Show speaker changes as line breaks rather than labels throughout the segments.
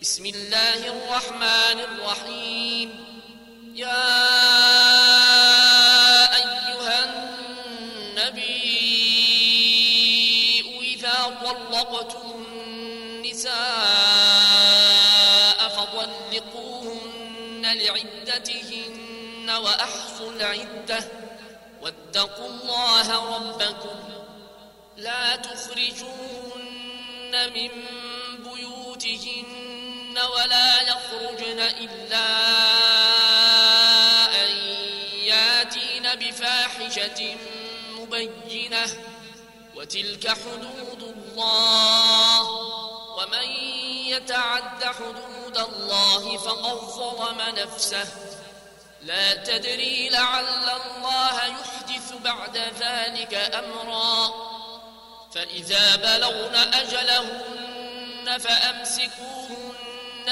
بسم الله الرحمن الرحيم يا أيها النبي إذا طلقتم النساء فطلقوهن لعدتهن وأحصوا العدة واتقوا الله ربكم لا تخرجوهن من بيوتهن ولا يخرجن إلا أن ياتين بفاحشة مبينة وتلك حدود الله ومن يتعد حدود الله فقد ظلم نفسه لا تدري لعل الله يحدث بعد ذلك أمرا فإذا بلغن أجلهن فأمسكوهن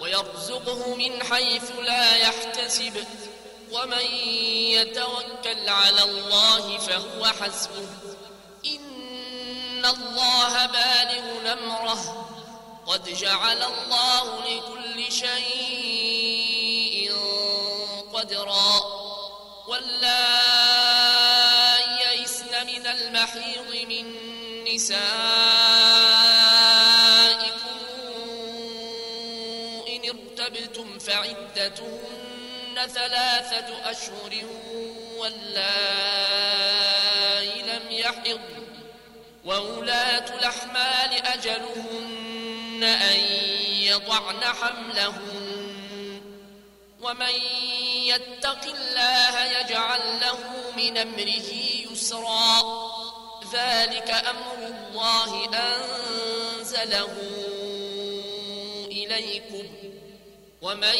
ويرزقه من حيث لا يحتسب ومن يتوكل على الله فهو حسبه إن الله بالغ أمره قد جعل الله لكل شيء قدرا ولا يئسن من المحيض من نسائه فعدتهن ثلاثة أشهر واللائي لم يحض وولاة الأحمال أجلهن أن يضعن حملهن ومن يتق الله يجعل له من أمره يسرا ذلك أمر الله أنزله إليكم ومن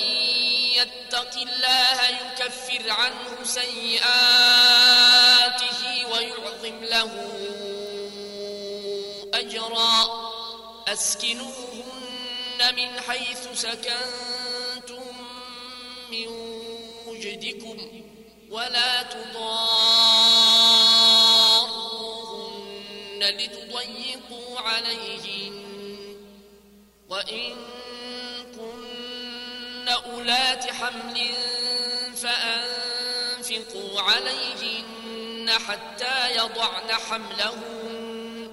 يتق الله يكفر عنه سيئاته ويعظم له أجرا أسكنوهن من حيث سكنتم من وجدكم ولا تضاروهن لتضيقوا عليهن وإن أولات حمل فأنفقوا عليهن حتى يضعن حملهن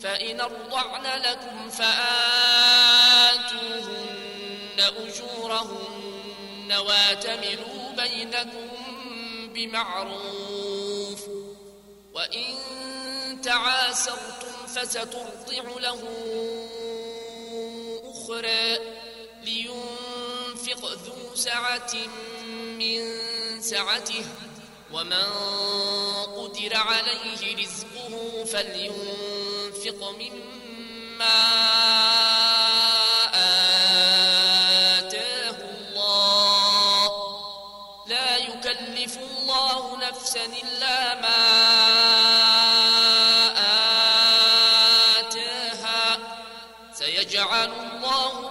فإن أرضعن لكم فآتوهن أجورهن واتمروا بينكم بمعروف وإن تعاسرتم فسترضع له أخرى ليوم ذو سعة من سعته ومن قدر عليه رزقه فلينفق مما آتاه الله لا يكلف الله نفسا إلا ما آتاها سيجعل الله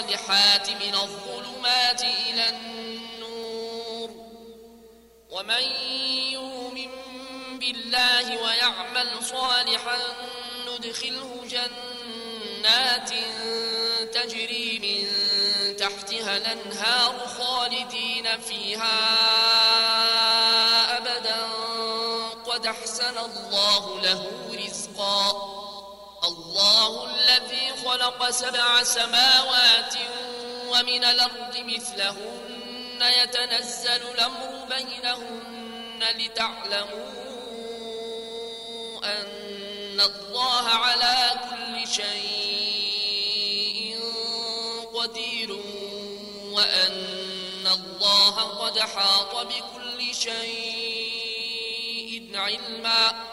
الصالحات من الظلمات إلى النور ومن يؤمن بالله ويعمل صالحا ندخله جنات تجري من تحتها الأنهار خالدين فيها أبدا قد أحسن الله له رزقا الله الذي خلق سبع سماوات ومن الأرض مثلهن يتنزل الأمر بينهن لتعلموا أن الله على كل شيء قدير وأن الله قد حاط بكل شيء علما